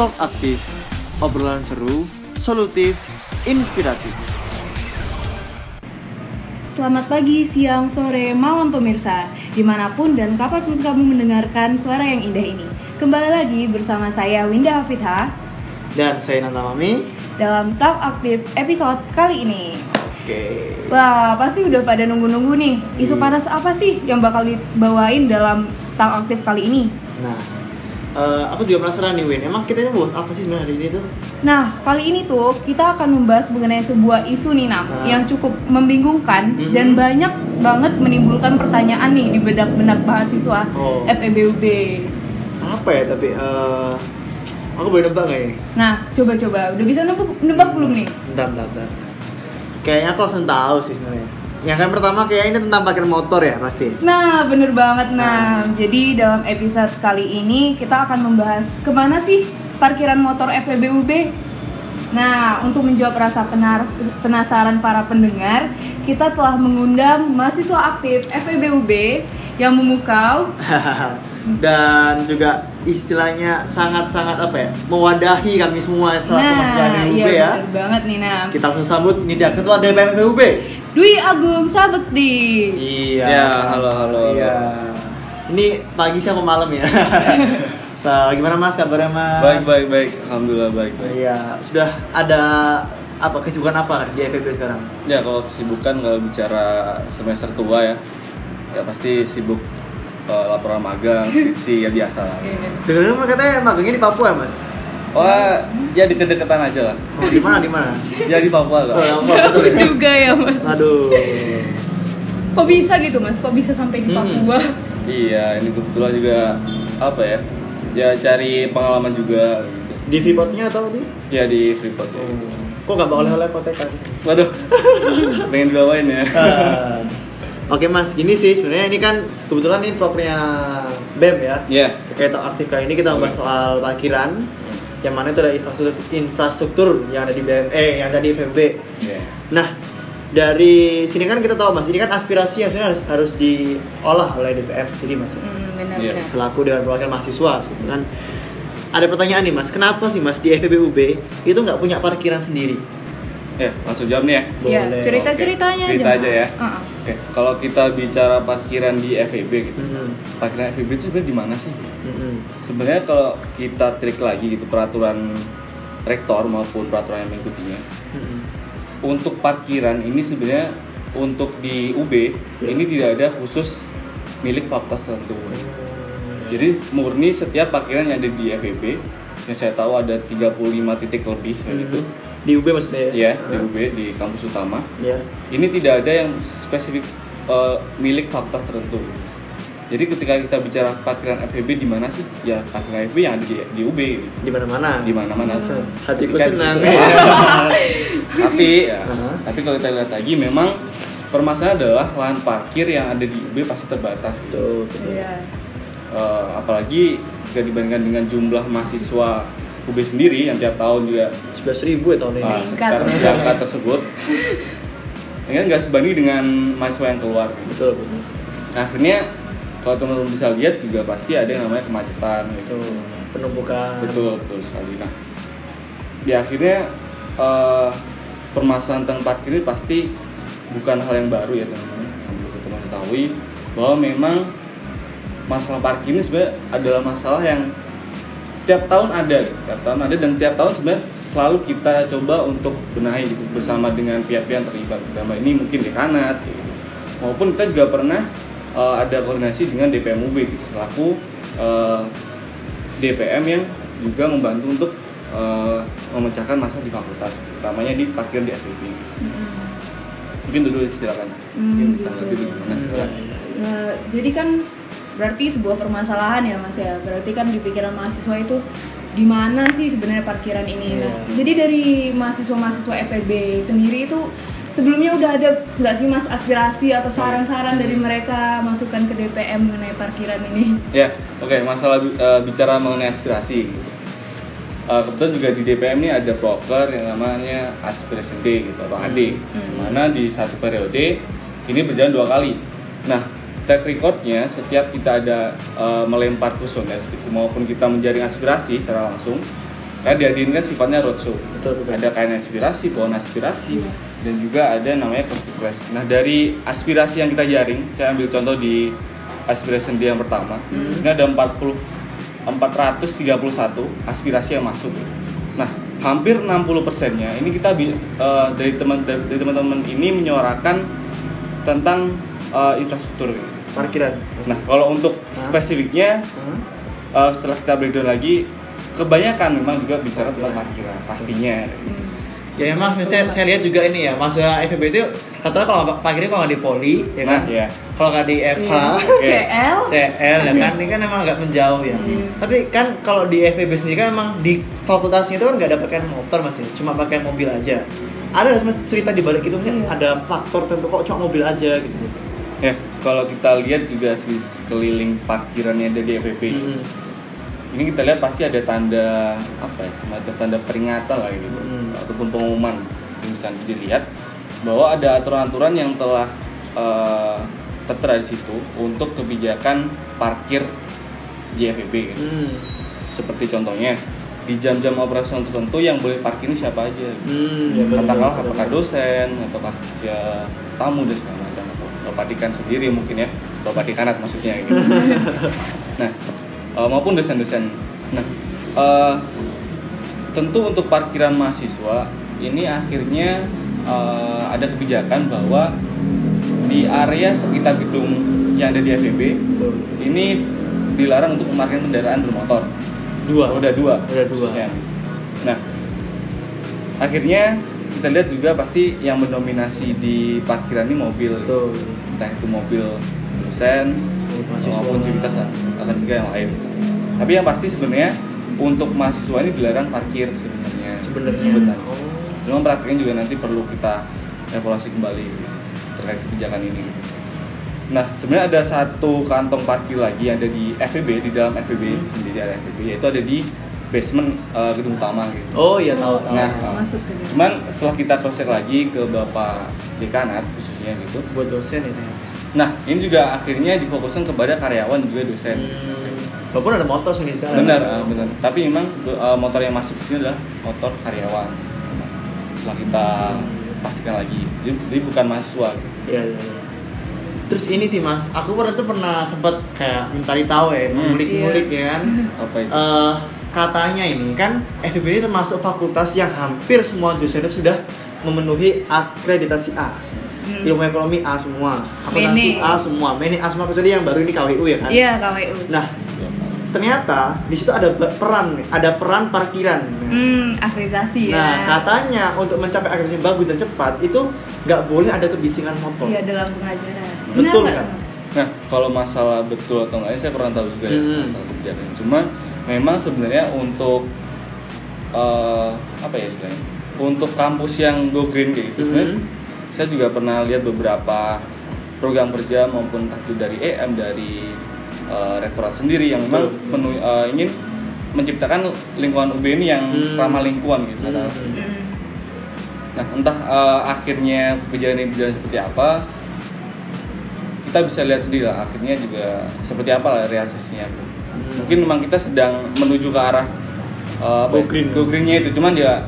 talk aktif, obrolan seru, solutif, inspiratif. Selamat pagi, siang, sore, malam pemirsa Di mana pun dan kapan pun kamu mendengarkan suara yang indah ini Kembali lagi bersama saya Winda Hafidha Dan saya Nanta Mami. Dalam Talk Aktif episode kali ini Oke. Wah, pasti udah pada nunggu-nunggu nih Isu Iya. panas apa sih yang bakal dibawain dalam Talk Aktif kali ini? Nah, eh, aku juga penasaran nih Win. Emang kita ini bahas apa sih sebenarnya hari ini tuh? Nah, kali ini tuh kita akan membahas mengenai sebuah isu nih Nam Ah. Yang cukup membingungkan Mhm. dan banyak banget menimbulkan pertanyaan nih di benak-benak mahasiswa Oh. FEBUB Apa ya? Tapi eh, aku boleh nebak nggak ini? Nah, coba-coba. Udah bisa nebak, nebak belum nih? Bentar, bentar, bentar. Kayaknya aku langsung tahu sih sebenarnya. Yang kan pertama kayaknya ini tentang parkir motor ya pasti. Nah, bener banget. Nah, Ah. jadi dalam episode kali ini kita akan membahas ke mana sih parkiran motor FEBUB? Nah, untuk menjawab rasa penasaran para pendengar, kita telah mengundang mahasiswa aktif FEBUB yang memukau Dan juga istilahnya sangat-sangat apa ya? Mewadahi kami semua selaku mahasiswa Nah, FEUB iya ya. bener banget nih. Kita langsung sambut ini dia ketua DPM FEUB. Dwi Agung Sabekti. Iya. Ya, halo, halo, Iya. Ini pagi atau malam ya? so, gimana Mas kabarnya Mas? Baik, baik, baik. Alhamdulillah baik, baik. Iya, sudah ada apa kesibukan apa di FEB sekarang? Ya kalau kesibukan kalau bicara semester tua ya, ya pasti sibuk eh, laporan magang, skripsi ya biasa lah. Dengar katanya magangnya di Papua Mas? Wah, ya deket-deketan aja lah. Oh, di mana di mana? Ya di Papua Oh, lah. Papua, Jauh juga ya, Mas. Aduh. Kok bisa gitu, Mas? Kok bisa sampai di Hmm. Papua? Iya, ini kebetulan juga apa ya? Ya cari pengalaman juga gitu. Di Freeport-nya atau di? Ya di Freeport. ya. Kok nggak bawa oleh-oleh koteka? Waduh, pengen dibawain ya. Ah. Oke mas, gini sih sebenarnya ini kan kebetulan ini propernya BEM ya. Ya, Kayak talk aktif kali ini kita membahas soal parkiran yang mana itu ada infrastruktur, infrastruktur yang ada di BM, eh yang ada di FMB. ya. Nah dari sini kan kita tahu mas, ini kan aspirasi yang sebenarnya harus, harus diolah oleh DPM sendiri mas. Hmm, Iya. benar-benar. Selaku dewan perwakilan mahasiswa, sih, kan. Ada pertanyaan nih mas, kenapa sih mas di FEBUB itu nggak punya parkiran sendiri? Ya, langsung jawab nih ya. Iya, Boleh. cerita-ceritanya Oke, aja. cerita aja ya. Uh-uh. Oke, kalau kita bicara parkiran di FEB gitu, Hmm. parkiran FEB itu sebenarnya di mana sih? Hmm. Sebenarnya kalau kita trik lagi gitu peraturan rektor maupun peraturan yang mengikutinya, Hmm. untuk parkiran ini sebenarnya untuk di UB Ya. ini tidak ada khusus milik fakultas tertentu. Jadi murni setiap parkiran yang ada di FEB yang saya tahu ada 35 titik lebih Hmm. gitu. Di UB maksudnya Ya, di UB di kampus utama. Ya. Ini tidak ada yang spesifik eh, milik fakultas tertentu. Jadi ketika kita bicara parkiran FEB di mana sih? Ya parkiran FEB yang ada di, di UB. Di mana-mana. di mana-mana. Hatiku Ketika senang. tapi ya, Aha. tapi kalau kita lihat lagi memang permasalahan adalah lahan parkir yang ada di UB pasti terbatas gitu. Betul, betul. Iya. Eh, apalagi jika dibandingkan dengan jumlah mahasiswa UB sendiri yang tiap tahun juga 11 ribu ya tahun ini. uh, Meningkat. sekitar di angka tersebut, ini kan nggak sebanding dengan mahasiswa yang keluar. gitu. Betul, betul. Nah, akhirnya kalau teman-teman bisa lihat juga pasti ada yang namanya kemacetan gitu. Penumpukan. Betul, betul sekali. Nah, di akhirnya eh, permasalahan tentang parkir ini pasti bukan hal yang baru ya teman-teman. Yang perlu teman ketahui bahwa memang masalah parkir ini sebenarnya adalah masalah yang tiap tahun ada, tiap tahun ada dan tiap tahun sebenarnya selalu kita coba untuk benahi gitu, bersama dengan pihak-pihak yang terlibat. Dalam ini mungkin dekanat, gitu. maupun kita juga pernah eh, ada koordinasi dengan DPM UB gitu, selaku eh, DPM yang juga membantu untuk eh, memecahkan masalah di fakultas, utamanya di parkiran di FIB. Mm-mm. Mungkin dulu silakan. Hmm, Mungkin gitu. gimana silakan. Nah, jadi kan berarti sebuah permasalahan ya Mas ya. Berarti kan di pikiran mahasiswa itu di mana sih sebenarnya parkiran ini. Nah, Iya. jadi dari mahasiswa-mahasiswa FEB sendiri itu sebelumnya udah ada nggak sih Mas aspirasi atau saran-saran dari mereka masukan ke DPM mengenai parkiran ini? Ya, oke masalah eh, bicara mengenai aspirasi. Eh, kebetulan juga di DPM ini ada proker yang namanya aspirasi D gitu atau AD, Hmm. mana di satu periode ini berjalan dua kali. Nah, track recordnya setiap kita ada eh, melempar seperti itu, maupun kita menjaring aspirasi secara langsung, Karena diadain kan sifatnya roadshow. Betul, betul. Ada kain aspirasi, pohon aspirasi, Iya. dan juga ada namanya constituency. Nah dari aspirasi yang kita jaring, saya ambil contoh di aspirasi dia yang pertama. Ini ada 40 431 aspirasi yang masuk. Nah, hampir 60 persennya ini kita eh, dari teman dari teman-teman ini menyuarakan tentang eh, infrastruktur. Parkiran. Nah, kalau untuk spesifiknya Hah? eh, setelah kita breakdown lagi, kebanyakan memang juga bicara tentang parkiran pastinya. Hmm. Ya emang saya, saya lihat juga ini ya masa FEB itu rata-rata kalau parkirnya kalau nggak di poli ya kan Nah, ya. kalau nggak di FH Iya. CL CL ya kan ini kan emang agak menjauh ya Iya. tapi kan kalau di FEB sendiri kan emang di fakultasnya itu kan nggak ada pakai motor masih cuma pakai mobil aja ada cerita di balik itu mungkin Iya. ada faktor tertentu kok cuma mobil aja gitu Ya, kalau kita lihat juga di sekeliling parkiran yang ada di FVP. Hmm. Ini kita lihat pasti ada tanda apa ya, semacam tanda peringatan lah gitu Hmm. ataupun pengumuman yang bisa dilihat bahwa ada aturan-aturan yang telah eh, tertera di situ untuk kebijakan parkir di FVP gitu. Hmm. Seperti contohnya di jam-jam operasional tertentu yang boleh parkir siapa aja. Hmm, ya katakanlah apakah dosen ataukah ya, tamu dan segala macam bapak dikan sendiri mungkin ya bapak dikanat maksudnya gitu. nah eh, maupun dosen-dosen nah eh, tentu untuk parkiran mahasiswa ini akhirnya eh, ada kebijakan bahwa di area sekitar gedung yang ada di FEB ini dilarang untuk memarkirkan kendaraan bermotor dua Roda dua. Roda dua. khususnya. Nah, akhirnya kita lihat juga pasti yang mendominasi di parkiran ini mobil. betul Entah itu mobil dosen maupun civitas akademika yang lain. Tapi yang pasti sebenarnya untuk mahasiswa ini dilarang parkir sebenarnya. sebenarnya Sebenarnya. oh. Cuma prakteknya juga nanti perlu kita evaluasi kembali terkait kebijakan ini. Nah, sebenarnya ada satu kantong parkir lagi yang ada di FEB di dalam FEB itu sendiri ada FEB yaitu ada di basement eh, gedung utama gitu. oh iya tahu tahu Nah, masuk ke dalam. Cuman setelah kita cross check lagi ke Bapak Dekanat khususnya gitu. buat dosen itu Nah, ini juga akhirnya difokuskan kepada karyawan dan juga dosen. Hmm. Walaupun ada motor sini sekarang. Benar, eh, benar. Tapi memang eh, motor yang masuk ke sini adalah motor karyawan. Setelah kita pastikan lagi, jadi, jadi bukan mahasiswa. Iya, iya, iya. Terus ini sih mas, aku pernah tuh pernah sempat kayak mencari tahu ya, Hmm. ngulik-ngulik ya kan. Apa itu? Eh, katanya ini kan FIB ini termasuk fakultas yang hampir semua dosennya sudah memenuhi akreditasi A. Hmm. Ilmu ekonomi A semua, akuntansi. A semua, mene A semua kecuali yang baru ini KWU ya kan. Iya KWU. Nah, ternyata di situ ada peran, nih, ada peran parkiran. Hmm, akreditasi ya. Nah, katanya untuk mencapai akreditasi bagus dan cepat itu nggak boleh ada kebisingan motor. Iya dalam pengajaran. Betul, nggak, kan? Mas? Nah, kalau masalah betul atau enggak, saya kurang tahu juga ya Hmm. masalah kebijakan. Cuma memang sebenarnya untuk eh, apa ya istilahnya? Untuk kampus yang go green kayak gitu, sebenarnya Hmm. Saya juga pernah lihat beberapa program kerja maupun entah itu dari EM dari eh, rektorat sendiri yang memang menu- eh, ingin menciptakan lingkungan UB ini yang Hmm. ramah lingkungan gitu. Hmm. Hmm. Nah, entah eh, akhirnya kebijakan ini berjalan seperti apa, kita bisa lihat sendiri lah. Akhirnya juga seperti apa lah realisasinya. Mungkin memang kita sedang menuju ke arah apa Go green. go greennya itu, cuman ya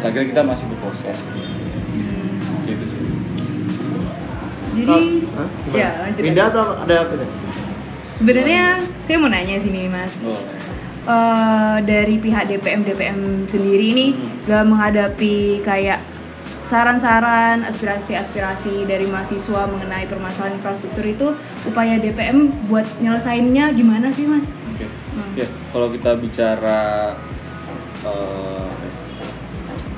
lagi kita masih berproses. Hmm. Jadi, Hah? ya lanjut. Pindah atau ada apa? Sebenarnya saya mau nanya sini Mas. Boleh. Eh, dari pihak DPM DPM sendiri ini Hmm. dalam menghadapi kayak saran-saran aspirasi-aspirasi dari mahasiswa mengenai permasalahan infrastruktur itu upaya DPM buat nyelesainnya gimana sih Mas? Oke. Hmm. Ya, kalau kita bicara eh,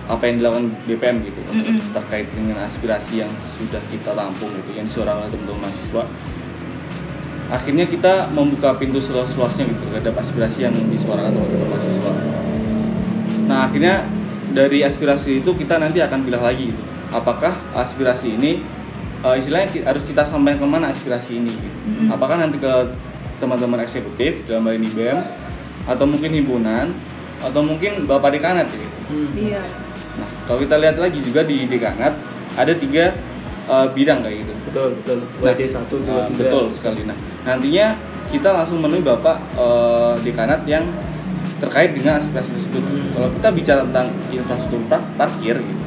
apa yang dilakukan BPM gitu Mm-mm. terkait dengan aspirasi yang sudah kita tampung gitu yang disuarakan oleh teman-teman mahasiswa akhirnya kita membuka pintu seluas-luasnya gitu terhadap aspirasi yang disuarakan teman-teman mahasiswa nah akhirnya dari aspirasi itu kita nanti akan pilih lagi gitu apakah aspirasi ini eh, istilahnya harus kita sampaikan ke mana aspirasi ini gitu. Mm-mm. apakah nanti ke teman-teman eksekutif dalam hal ini BEM atau mungkin himpunan atau mungkin bapak dekanat gitu Hmm. Iya. Nah kalau kita lihat lagi juga di dekanat ada tiga eh, bidang kayak gitu Betul, betul. Nah, WD 1, 2, nah, 3. betul sekali. Nah, nantinya kita langsung menemui Bapak eh, dekanat yang terkait dengan aspirasi tersebut. Hmm. Kalau kita bicara tentang infrastruktur par- parkir gitu,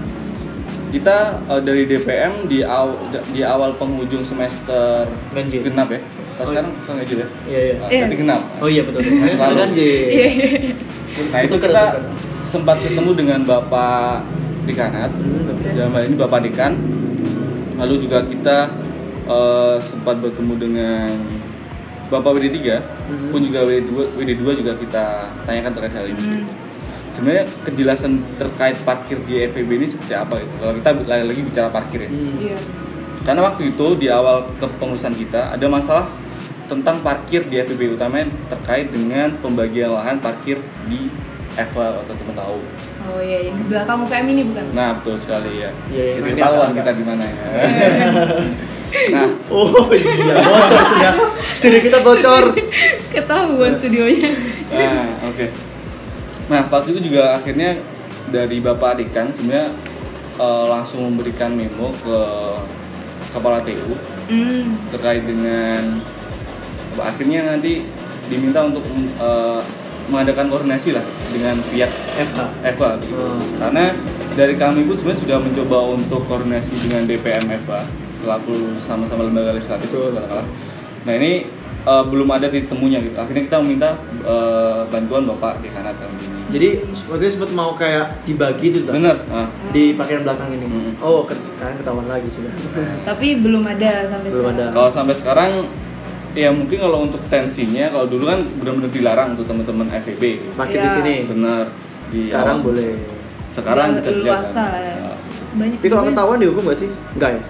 kita eh, dari DPM di aw- di awal penghujung semester Ganjil. genap ya. Kalau Oh, sekarang sekarang ganjil ya. Iya iya. Nah, Iya. Tadi genap. Oh iya betul. Selalu. sudah ganjil. Iya, iya. Nah itu kita. Sempat ketemu dengan Bapak Dekanat, betul. dalam hal ini Bapak Dekan. Lalu juga kita eh, sempat bertemu dengan Bapak WD3, Hmm. pun juga WD2, WD2 juga kita tanyakan terkait hal ini. Hmm. gitu. Sebenarnya kejelasan terkait parkir di FEB ini seperti apa gitu? Kalau kita lagi, lagi bicara parkir ya. Hmm. Iya. Karena waktu itu di awal kepengurusan kita ada masalah tentang parkir di FEB utamanya terkait dengan pembagian lahan parkir di EVA atau teman tahu. Oh iya, yang di belakang UKM ini bukan? Nah betul sekali ya. Iya, iya, Jadi ketahuan kita di mana ya. nah Oh iya bocor sudah. Studio kita bocor. Ketahuan studionya. Nah, oke. Nah, waktu itu juga akhirnya dari Bapak Dekan sebenarnya eh, langsung memberikan memo ke kepala TU Hmm. terkait dengan apa, akhirnya nanti diminta untuk eh, mengadakan koordinasi lah dengan pihak FH. EVA gitu. Hmm. Karena dari kami pun sebenarnya sudah mencoba untuk koordinasi dengan DPM EVA selaku sama-sama lembaga legislatif Betul. katakanlah. Nah ini eh, belum ada titik temunya gitu. Akhirnya kita meminta eh, bantuan Bapak Dekanat dalam ini. Jadi itu sempat mau kayak dibagi itu kan? Bener. Nah, Di parkiran belakang ini. Hmm. Oh, kan ketahuan lagi sudah. Tapi belum ada sampai Belum sekarang. ada. kalau sampai sekarang ya mungkin kalau untuk tensinya kalau dulu kan benar-benar dilarang untuk teman-teman FEB. Parkir Iya. di sini. Bener. Di Sekarang awal. boleh. Sekarang Udah bisa dilihat. kan. ya. Nah, Banyak Tapi kalau ketahuan dihukum gak sih? Enggak ya?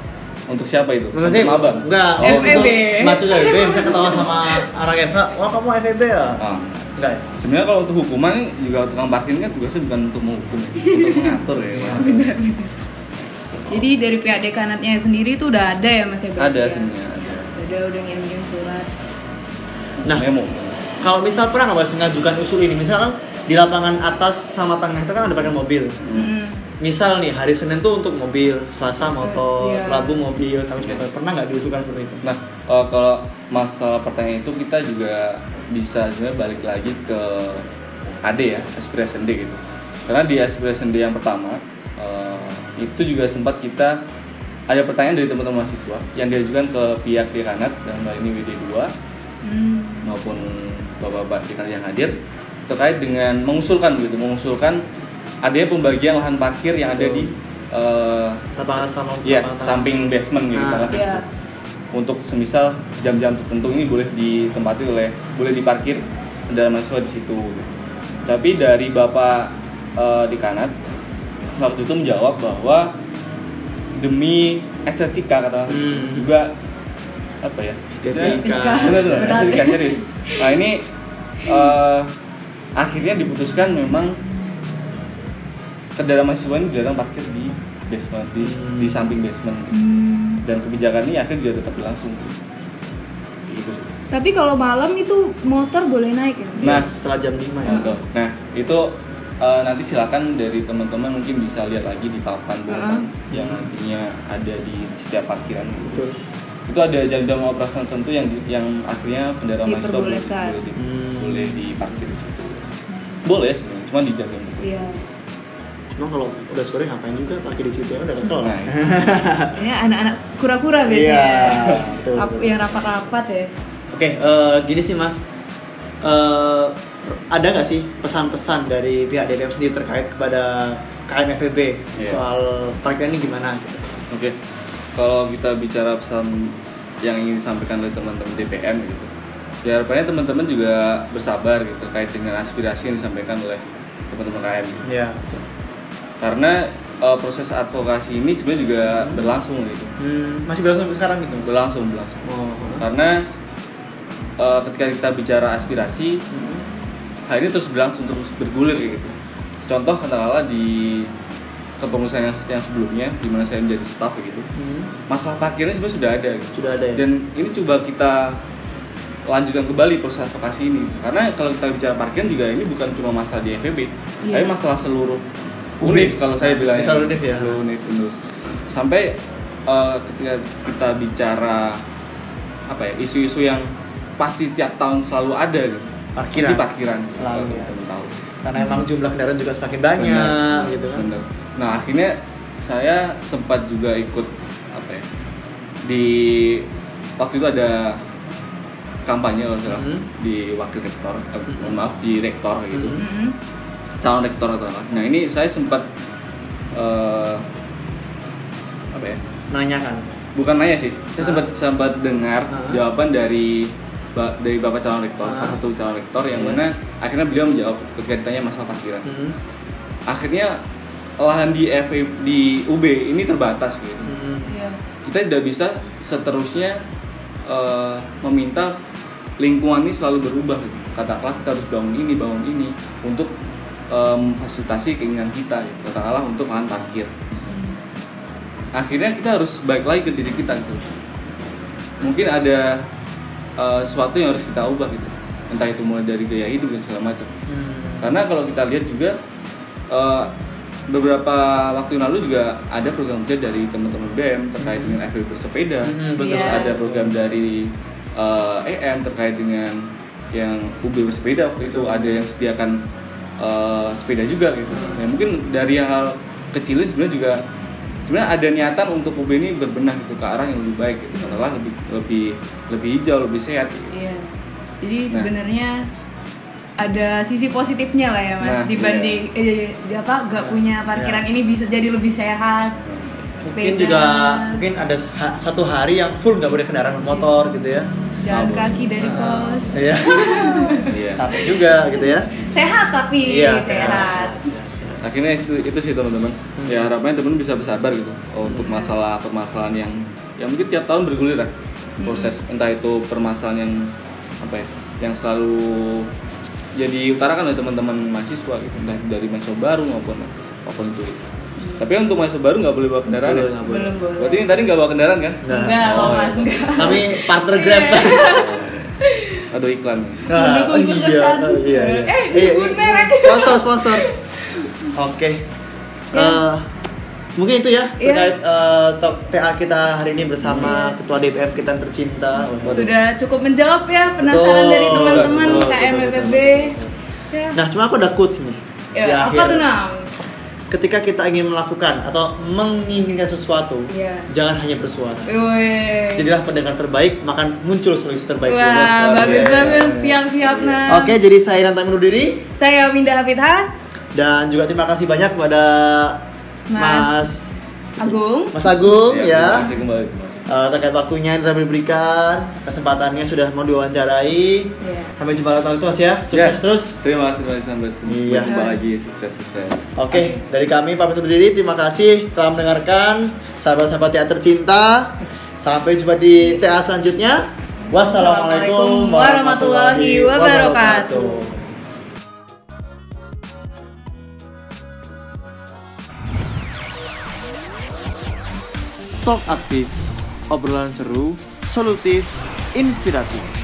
Untuk siapa itu? Maksudnya Untuk abang. Enggak. Oh, FEB. Maksudnya FEB bisa ketahuan sama anak FH. Wah kamu FEB ya? Ah. Enggak ya? Sebenarnya kalau untuk hukuman juga tukang parkir kan tugasnya bukan untuk menghukum, ya, untuk mengatur ya. Jadi dari pihak dekanatnya sendiri itu udah ada ya Mas ya? berarti Ada ya? sebenarnya. Udah udah ngirim surat. Nah, memo. kalau misal pernah nggak Mas mengajukan usul ini? Misalkan di lapangan atas sama tengah itu kan ada parkir mobil. Hmm. Misal nih hari Senin tuh untuk mobil, Selasa motor, Iya. Rabu mobil, Kamis Oke. motor. Pernah nggak diusulkan seperti itu? Nah, eh, kalau masalah pertanyaan itu kita juga bisa sebenarnya balik lagi ke AD ya, aspirasi D gitu. Karena di aspirasi D yang pertama eh, itu juga sempat kita ada pertanyaan dari teman-teman mahasiswa yang diajukan ke pihak dekanat dalam hal ini WD2 Hmm. maupun bapak-bapak dekan yang hadir terkait dengan mengusulkan gitu, mengusulkan adanya pembagian lahan parkir yang ada di eh, Lapangan sama lapangan tengah. samping basement gitu Nah. Iya. Untuk semisal jam-jam tertentu ini boleh ditempati oleh boleh diparkir kendaraan mahasiswa di situ. gitu. Tapi dari Bapak eh, di Kanat waktu itu menjawab bahwa demi estetika kata Hmm. juga apa ya? Estetika. Benar benar estetika serius. Nah, ini eh, akhirnya diputuskan memang kendaraan mahasiswa ini dilarang parkir di basement di, Hmm. di samping basement gitu Hmm. dan kebijakan ini akhirnya juga tetap berlangsung gitu sih Tapi kalau malam itu motor boleh naik ya? Nah. setelah jam 5 ya. Betul. nah itu eh, nanti silakan dari teman-teman mungkin bisa lihat lagi di papan pengumuman yang nantinya ada di setiap parkiran gitu. Betul. itu ada jam-jam operasi tertentu yang yang akhirnya kendaraan mahasiswa boleh, boleh, di- Hmm. boleh diparkir di situ boleh sebenarnya cuma di jam-jam tertentu Iya. Cuma kalau udah sore ngapain juga parkir di situ ya udah ke kelas. Nah, Ya anak-anak kura-kura Iya, biasanya. betul, betul. Yang rapat-rapat ya. Oke, eh, gini sih Mas. Eh, ada nggak sih pesan-pesan dari pihak DPM sendiri terkait kepada KMFB Iya. soal parkiran ini gimana? Gitu? Oke, kalau kita bicara pesan yang ingin disampaikan oleh teman-teman DPM gitu, ya harapannya teman-teman juga bersabar gitu terkait dengan aspirasi yang disampaikan oleh teman-teman KM. gitu. Ya. Karena eh, proses advokasi ini sebenarnya juga berlangsung gitu, Hmm, masih berlangsung sampai sekarang gitu? berlangsung berlangsung. Oh. Karena eh, ketika kita bicara aspirasi, Hmm. Hal ini terus berlangsung terus bergulir kayak gitu. Contoh katakanlah di kepengurusan yang, yang sebelumnya, di mana saya menjadi staff kayak gitu, Hmm. masalah parkirnya sebenarnya sudah ada gitu. Sudah ada ya? dan ini coba kita lanjutkan kembali proses advokasi ini karena kalau kita bicara parkir juga ini bukan cuma masalah di FEB Iya. tapi masalah seluruh univ kalau saya bilang Seluruh univ ya? seluruh univ betul. sampai eh, ketika kita bicara apa ya isu-isu yang pasti tiap tahun selalu ada gitu Parkiran. Pasti parkiran Selalu, ya. tahu. Karena emang jumlah kendaraan juga semakin banyak Benar, gitu kan. benar. Nah akhirnya saya sempat juga ikut apa ya di waktu itu ada kampanye kalau salah Mhm. di wakil rektor, eh, mohon maaf di rektor gitu, Mhm. Mm-mm. calon rektor atau apa. Nah ini saya sempat eh, apa ya? Menanyakan. Bukan nanya sih, saya Ah. sempat sempat dengar Ah. jawaban dari ba- dari bapak calon rektor, Ah. salah satu calon rektor yang Iya. mana akhirnya beliau menjawab ketika ditanya masalah parkiran. Mhm. akhirnya lahan di FE di UB ini terbatas gitu. Mhm. Iya. Kita tidak bisa seterusnya eh, meminta lingkungan ini selalu berubah gitu. Katakanlah kita harus bangun ini, bangun ini untuk eh, memfasilitasi keinginan kita gitu. Katakanlah untuk lahan parkir. Akhirnya kita harus balik lagi ke diri kita gitu. Mungkin ada eh, sesuatu yang harus kita ubah gitu. Entah itu mulai dari gaya hidup dan segala macam. Hmm. Karena kalau kita lihat juga eh, beberapa waktu yang lalu juga ada program kerja dari teman-teman BEM terkait dengan FB bersepeda. Hmm. Terus Iya. ada program dari eh, EM terkait dengan yang UB bersepeda waktu itu ada yang sediakan eh, sepeda juga gitu. Ya, mungkin dari hal kecil ini sebenarnya juga sebenarnya ada niatan untuk UB ini berbenah gitu ke arah yang lebih baik gitu. Katakanlah lebih lebih lebih hijau, lebih sehat gitu. Iya. Jadi Nah. sebenarnya ada sisi positifnya lah ya mas Nah, dibanding eh, di apa nggak punya parkiran ini bisa jadi lebih sehat. Mungkin Sepeda, juga mungkin ada ha- satu hari yang full nggak boleh kendaraan motor gitu ya. jalan kaki dari Ah, kos. Iya. Iya. Capek juga gitu ya. Sehat tapi Iya, sehat. Akhirnya itu itu sih teman-teman Hmm. ya harapannya teman bisa bersabar gitu oh, untuk masalah permasalahan yang yang mungkin tiap tahun bergulir lah proses entah itu permasalahan yang apa ya yang selalu jadi utarakan oleh teman-teman mahasiswa gitu entah dari mahasiswa baru maupun apa pun itu tapi untuk mahasiswa baru nggak boleh bawa kendaraan ya nggak boleh. Belum boleh. berarti ini tadi nggak bawa kendaraan kan Nggak. Enggak, Oh, iya. mas enggak. Kami partner Grab. aduh iklan Mendukung oh, ikut iya, oh, iya, iya. Eh, Iya, iya. merek. Sponsor, sponsor. Oke. Ya. Eh, mungkin itu ya Iya. terkait eh, talk TA kita hari ini bersama Ketua DPM kita yang tercinta. Sudah cukup menjawab ya penasaran Betul, dari teman-teman KMFB. betul, Ya. Nah, cuma aku ada quotes nih. Ya, di apa akhir. tuh Nam? Ketika kita ingin melakukan atau menginginkan sesuatu, Iya. jangan hanya bersuara. Woi. Jadilah pendengar terbaik, maka muncul solusi terbaik. Wah, bagus Iya. bagus, siap-siap Nam. Oke, jadi saya Ranta undur diri Saya Winda Hafidha, dan juga terima kasih banyak kepada Mas Mas Agung. Mas Agung terima ya. kasih kembali Mas. Eh, terkait waktunya yang telah diberikan, kesempatannya sudah mau diwawancarai. Iya. Sampai jumpa lagi Mas ya. Sukses Ya. terus. terima kasih terima kasih sampai Iya. jumpa lagi sukses sukses Oke, dari kami pamit undur diri. Terima kasih telah mendengarkan sahabat-sahabat teater cinta. Sampai jumpa di TA selanjutnya. Wassalamualaikum warahmatullahi wabarakatuh. Talk aktif, obrolan seru, solutif, inspiratif.